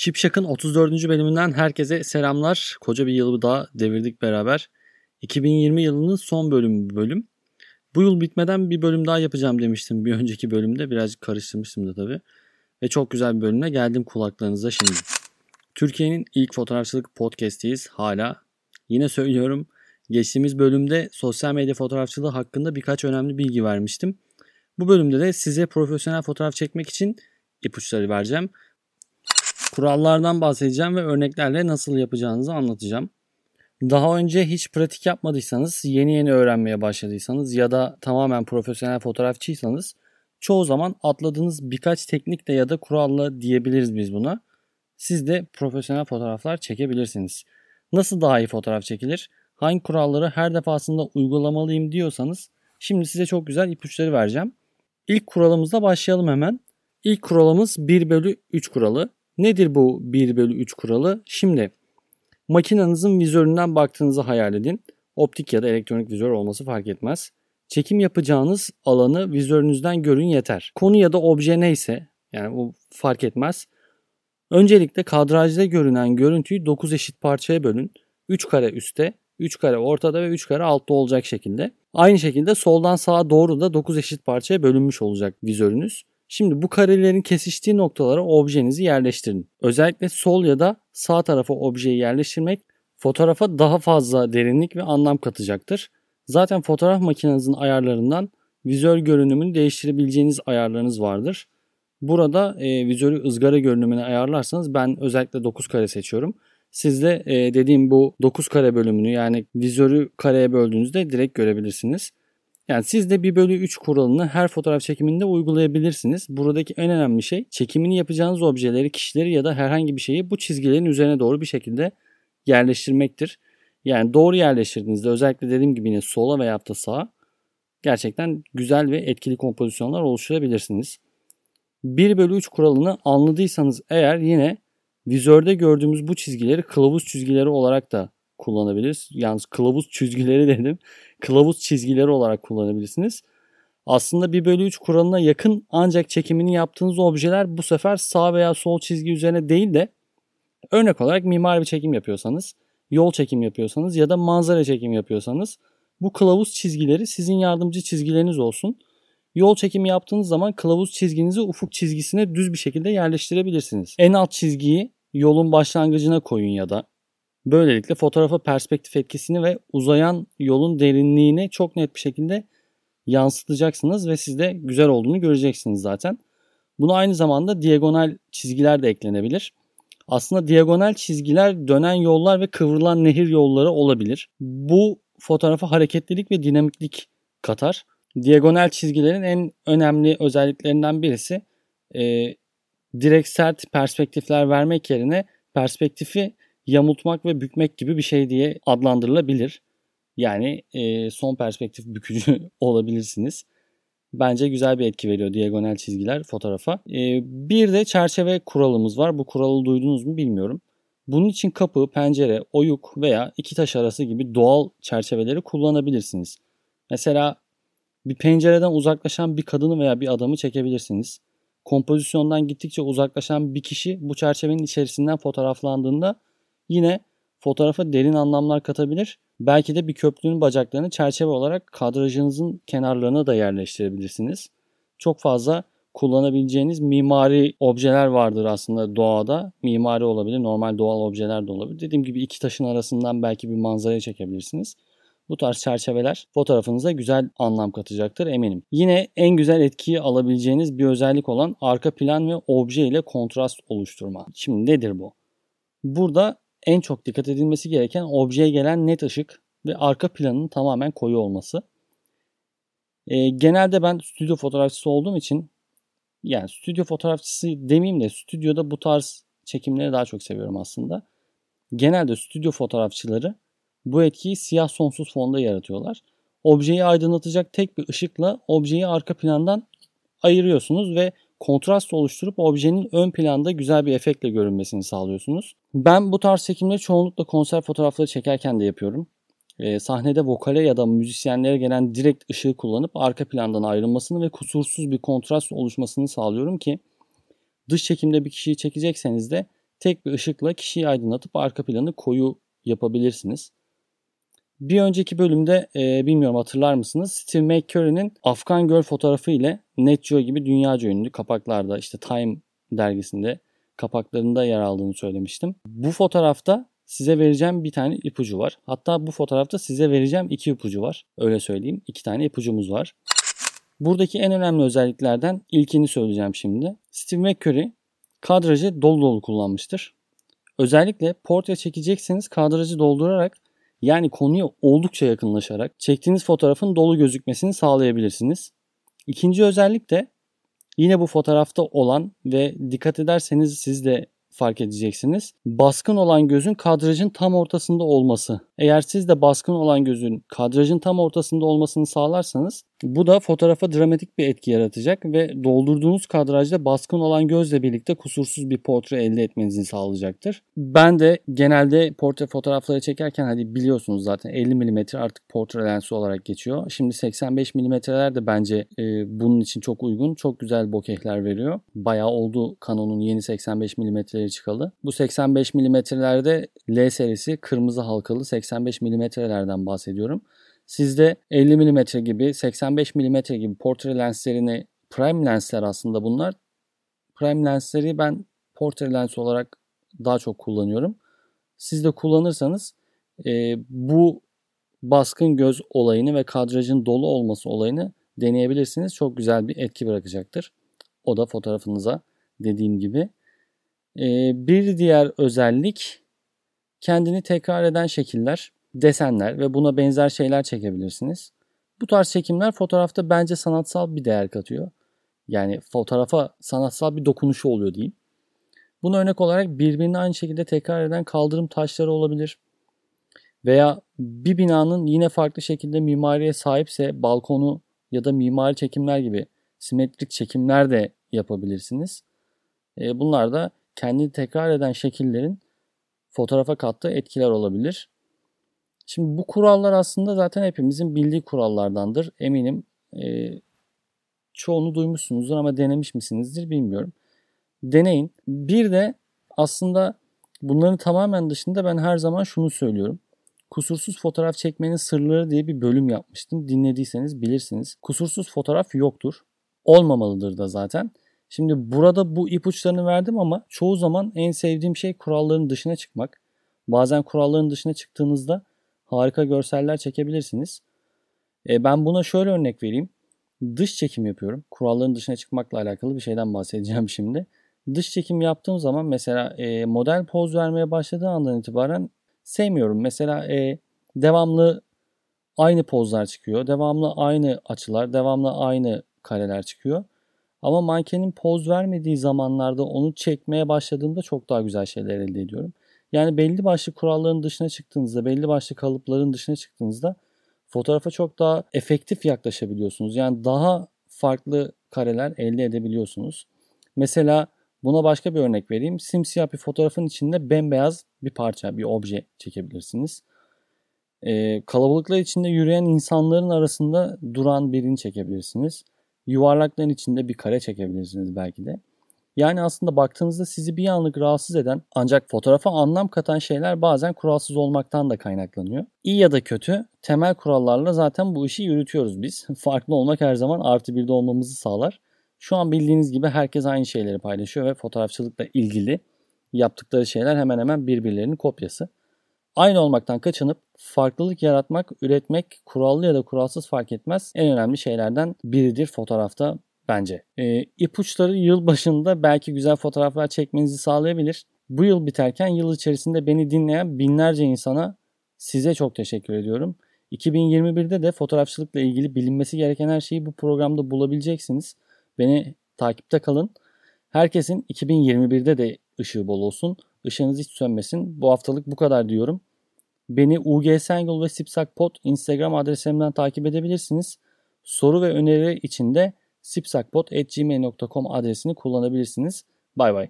Şipşak'ın 34. bölümünden herkese selamlar. Koca bir yılı daha devirdik beraber. 2020 yılının son bölümü bölüm. Bu yıl bitmeden bir bölüm daha yapacağım demiştim bir önceki bölümde. Birazcık karıştırmıştım da tabii. Ve çok güzel bir bölümle geldim kulaklarınıza şimdi. Türkiye'nin ilk fotoğrafçılık podcast'iyiz hala. Yine söylüyorum geçtiğimiz bölümde sosyal medya fotoğrafçılığı hakkında birkaç önemli bilgi vermiştim. Bu bölümde de size profesyonel fotoğraf çekmek için ipuçları vereceğim. Kurallardan bahsedeceğim ve örneklerle nasıl yapacağınızı anlatacağım. Daha önce hiç pratik yapmadıysanız, yeni yeni öğrenmeye başladıysanız ya da tamamen profesyonel fotoğrafçıysanız çoğu zaman atladığınız birkaç teknikle ya da kuralla diyebiliriz biz buna. Siz de profesyonel fotoğraflar çekebilirsiniz. Nasıl daha iyi fotoğraf çekilir? Hangi kuralları her defasında uygulamalıyım diyorsanız şimdi size çok güzel ipuçları vereceğim. İlk kuralımızla başlayalım hemen. İlk kuralımız 1 bölü 3 kuralı. Nedir bu 1 bölü 3 kuralı? Şimdi makinenizin vizöründen baktığınızı hayal edin. Optik ya da elektronik vizör olması fark etmez. Çekim yapacağınız alanı vizörünüzden görün yeter. Konu ya da obje neyse yani bu fark etmez. Öncelikle kadrajda görünen görüntüyü 9 eşit parçaya bölün. 3 kare üstte, 3 kare ortada ve 3 kare altta olacak şekilde. Aynı şekilde soldan sağa doğru da 9 eşit parçaya bölünmüş olacak vizörünüz. Şimdi bu karelerin kesiştiği noktalara objenizi yerleştirin. Özellikle sol ya da sağ tarafa objeyi yerleştirmek fotoğrafa daha fazla derinlik ve anlam katacaktır. Zaten fotoğraf makinenizin ayarlarından vizör görünümünü değiştirebileceğiniz ayarlarınız vardır. Burada e, vizörü ızgara görünümüne ayarlarsanız ben özellikle 9 kare seçiyorum. Siz de e, dediğim bu 9 kare bölümünü yani vizörü kareye böldüğünüzde direkt görebilirsiniz. Yani siz de 1 bölü 3 kuralını her fotoğraf çekiminde uygulayabilirsiniz. Buradaki en önemli şey çekimini yapacağınız objeleri, kişileri ya da herhangi bir şeyi bu çizgilerin üzerine doğru bir şekilde yerleştirmektir. Yani doğru yerleştirdiğinizde özellikle dediğim gibi yine sola veya da sağa gerçekten güzel ve etkili kompozisyonlar oluşturabilirsiniz. 1 bölü 3 kuralını anladıysanız eğer yine vizörde gördüğümüz bu çizgileri kılavuz çizgileri olarak da kullanabiliriz. Yalnız kılavuz çizgileri dedim. Kılavuz çizgileri olarak kullanabilirsiniz. Aslında 1 bölü 3 kuralına yakın ancak çekimini yaptığınız objeler bu sefer sağ veya sol çizgi üzerine değil de örnek olarak mimari bir çekim yapıyorsanız, yol çekim yapıyorsanız ya da manzara çekim yapıyorsanız bu kılavuz çizgileri sizin yardımcı çizgileriniz olsun. Yol çekimi yaptığınız zaman kılavuz çizginizi ufuk çizgisine düz bir şekilde yerleştirebilirsiniz. En alt çizgiyi yolun başlangıcına koyun ya da Böylelikle fotoğrafa perspektif etkisini ve uzayan yolun derinliğini çok net bir şekilde yansıtacaksınız ve siz de güzel olduğunu göreceksiniz zaten. Buna aynı zamanda diagonal çizgiler de eklenebilir. Aslında diagonal çizgiler dönen yollar ve kıvrılan nehir yolları olabilir. Bu fotoğrafa hareketlilik ve dinamiklik katar. Diagonal çizgilerin en önemli özelliklerinden birisi e, direkt perspektifler vermek yerine perspektifi yamultmak ve bükmek gibi bir şey diye adlandırılabilir. Yani e, son perspektif bükücü olabilirsiniz. Bence güzel bir etki veriyor diagonal çizgiler fotoğrafa. E, bir de çerçeve kuralımız var. Bu kuralı duydunuz mu bilmiyorum. Bunun için kapı, pencere, oyuk veya iki taş arası gibi doğal çerçeveleri kullanabilirsiniz. Mesela bir pencereden uzaklaşan bir kadını veya bir adamı çekebilirsiniz. Kompozisyondan gittikçe uzaklaşan bir kişi bu çerçevenin içerisinden fotoğraflandığında yine fotoğrafa derin anlamlar katabilir. Belki de bir köprünün bacaklarını çerçeve olarak kadrajınızın kenarlarına da yerleştirebilirsiniz. Çok fazla kullanabileceğiniz mimari objeler vardır aslında doğada. Mimari olabilir, normal doğal objeler de olabilir. Dediğim gibi iki taşın arasından belki bir manzarayı çekebilirsiniz. Bu tarz çerçeveler fotoğrafınıza güzel anlam katacaktır eminim. Yine en güzel etkiyi alabileceğiniz bir özellik olan arka plan ve obje ile kontrast oluşturma. Şimdi nedir bu? Burada en çok dikkat edilmesi gereken objeye gelen net ışık ve arka planın tamamen koyu olması. E, genelde ben stüdyo fotoğrafçısı olduğum için yani stüdyo fotoğrafçısı demeyeyim de stüdyoda bu tarz çekimleri daha çok seviyorum aslında. Genelde stüdyo fotoğrafçıları bu etkiyi siyah sonsuz fonda yaratıyorlar. Objeyi aydınlatacak tek bir ışıkla objeyi arka plandan ayırıyorsunuz ve kontrast oluşturup objenin ön planda güzel bir efektle görünmesini sağlıyorsunuz. Ben bu tarz çekimleri çoğunlukla konser fotoğrafları çekerken de yapıyorum. E, sahnede vokale ya da müzisyenlere gelen direkt ışığı kullanıp arka plandan ayrılmasını ve kusursuz bir kontrast oluşmasını sağlıyorum ki dış çekimde bir kişiyi çekecekseniz de tek bir ışıkla kişiyi aydınlatıp arka planı koyu yapabilirsiniz. Bir önceki bölümde e, bilmiyorum hatırlar mısınız? Steve McCurry'nin Afgan Girl fotoğrafı ile Net Geo gibi dünyaca ünlü kapaklarda işte Time dergisinde kapaklarında yer aldığını söylemiştim. Bu fotoğrafta size vereceğim bir tane ipucu var. Hatta bu fotoğrafta size vereceğim iki ipucu var. Öyle söyleyeyim. İki tane ipucumuz var. Buradaki en önemli özelliklerden ilkini söyleyeceğim şimdi. Steve McCurry kadrajı dolu dolu kullanmıştır. Özellikle portre çekecekseniz kadrajı doldurarak yani konuya oldukça yakınlaşarak çektiğiniz fotoğrafın dolu gözükmesini sağlayabilirsiniz. İkinci özellik de yine bu fotoğrafta olan ve dikkat ederseniz siz de fark edeceksiniz. Baskın olan gözün kadrajın tam ortasında olması. Eğer siz de baskın olan gözün kadrajın tam ortasında olmasını sağlarsanız bu da fotoğrafa dramatik bir etki yaratacak ve doldurduğunuz kadrajda baskın olan gözle birlikte kusursuz bir portre elde etmenizi sağlayacaktır. Ben de genelde portre fotoğrafları çekerken hadi biliyorsunuz zaten 50 mm artık portre lensi olarak geçiyor. Şimdi 85 mm'ler de bence e, bunun için çok uygun. Çok güzel bokehler veriyor. Bayağı oldu Canon'un yeni 85 mm'leri çıkalı. Bu 85 mm'lerde L serisi kırmızı halkalı 85 mm'lerden bahsediyorum. Sizde 50 mm gibi 85 mm gibi portre lenslerini prime lensler aslında bunlar. Prime lensleri ben portre lens olarak daha çok kullanıyorum. Siz de kullanırsanız e, bu baskın göz olayını ve kadrajın dolu olması olayını deneyebilirsiniz. Çok güzel bir etki bırakacaktır. O da fotoğrafınıza dediğim gibi. E, bir diğer özellik kendini tekrar eden şekiller desenler ve buna benzer şeyler çekebilirsiniz. Bu tarz çekimler fotoğrafta bence sanatsal bir değer katıyor. Yani fotoğrafa sanatsal bir dokunuşu oluyor diyeyim. Buna örnek olarak birbirini aynı şekilde tekrar eden kaldırım taşları olabilir. Veya bir binanın yine farklı şekilde mimariye sahipse balkonu ya da mimari çekimler gibi simetrik çekimler de yapabilirsiniz. E, bunlar da kendini tekrar eden şekillerin fotoğrafa kattığı etkiler olabilir. Şimdi bu kurallar aslında zaten hepimizin bildiği kurallardandır. Eminim e, çoğunu duymuşsunuzdur ama denemiş misinizdir bilmiyorum. Deneyin. Bir de aslında bunların tamamen dışında ben her zaman şunu söylüyorum. Kusursuz fotoğraf çekmenin sırları diye bir bölüm yapmıştım. Dinlediyseniz bilirsiniz. Kusursuz fotoğraf yoktur. Olmamalıdır da zaten. Şimdi burada bu ipuçlarını verdim ama çoğu zaman en sevdiğim şey kuralların dışına çıkmak. Bazen kuralların dışına çıktığınızda harika görseller çekebilirsiniz. E, ben buna şöyle örnek vereyim. Dış çekim yapıyorum. Kuralların dışına çıkmakla alakalı bir şeyden bahsedeceğim şimdi. Dış çekim yaptığım zaman mesela e, model poz vermeye başladığı andan itibaren sevmiyorum. Mesela e, devamlı aynı pozlar çıkıyor. Devamlı aynı açılar, devamlı aynı kareler çıkıyor. Ama mankenin poz vermediği zamanlarda onu çekmeye başladığımda çok daha güzel şeyler elde ediyorum. Yani belli başlı kuralların dışına çıktığınızda, belli başlı kalıpların dışına çıktığınızda fotoğrafa çok daha efektif yaklaşabiliyorsunuz. Yani daha farklı kareler elde edebiliyorsunuz. Mesela buna başka bir örnek vereyim. Simsiyah bir fotoğrafın içinde bembeyaz bir parça, bir obje çekebilirsiniz. Ee, kalabalıklar içinde yürüyen insanların arasında duran birini çekebilirsiniz. Yuvarlakların içinde bir kare çekebilirsiniz belki de. Yani aslında baktığınızda sizi bir anlık rahatsız eden ancak fotoğrafa anlam katan şeyler bazen kuralsız olmaktan da kaynaklanıyor. İyi ya da kötü temel kurallarla zaten bu işi yürütüyoruz biz. Farklı olmak her zaman artı birde olmamızı sağlar. Şu an bildiğiniz gibi herkes aynı şeyleri paylaşıyor ve fotoğrafçılıkla ilgili yaptıkları şeyler hemen hemen birbirlerinin kopyası. Aynı olmaktan kaçınıp farklılık yaratmak, üretmek kurallı ya da kuralsız fark etmez en önemli şeylerden biridir fotoğrafta bence. E, ipuçları yıl başında belki güzel fotoğraflar çekmenizi sağlayabilir. Bu yıl biterken yıl içerisinde beni dinleyen binlerce insana size çok teşekkür ediyorum. 2021'de de fotoğrafçılıkla ilgili bilinmesi gereken her şeyi bu programda bulabileceksiniz. Beni takipte kalın. Herkesin 2021'de de ışığı bol olsun. Işığınız hiç sönmesin. Bu haftalık bu kadar diyorum. Beni UG Sengül ve Sipsakpot Instagram adresimden takip edebilirsiniz. Soru ve öneri için de sipsakpot.gmail.com adresini kullanabilirsiniz. Bay bay.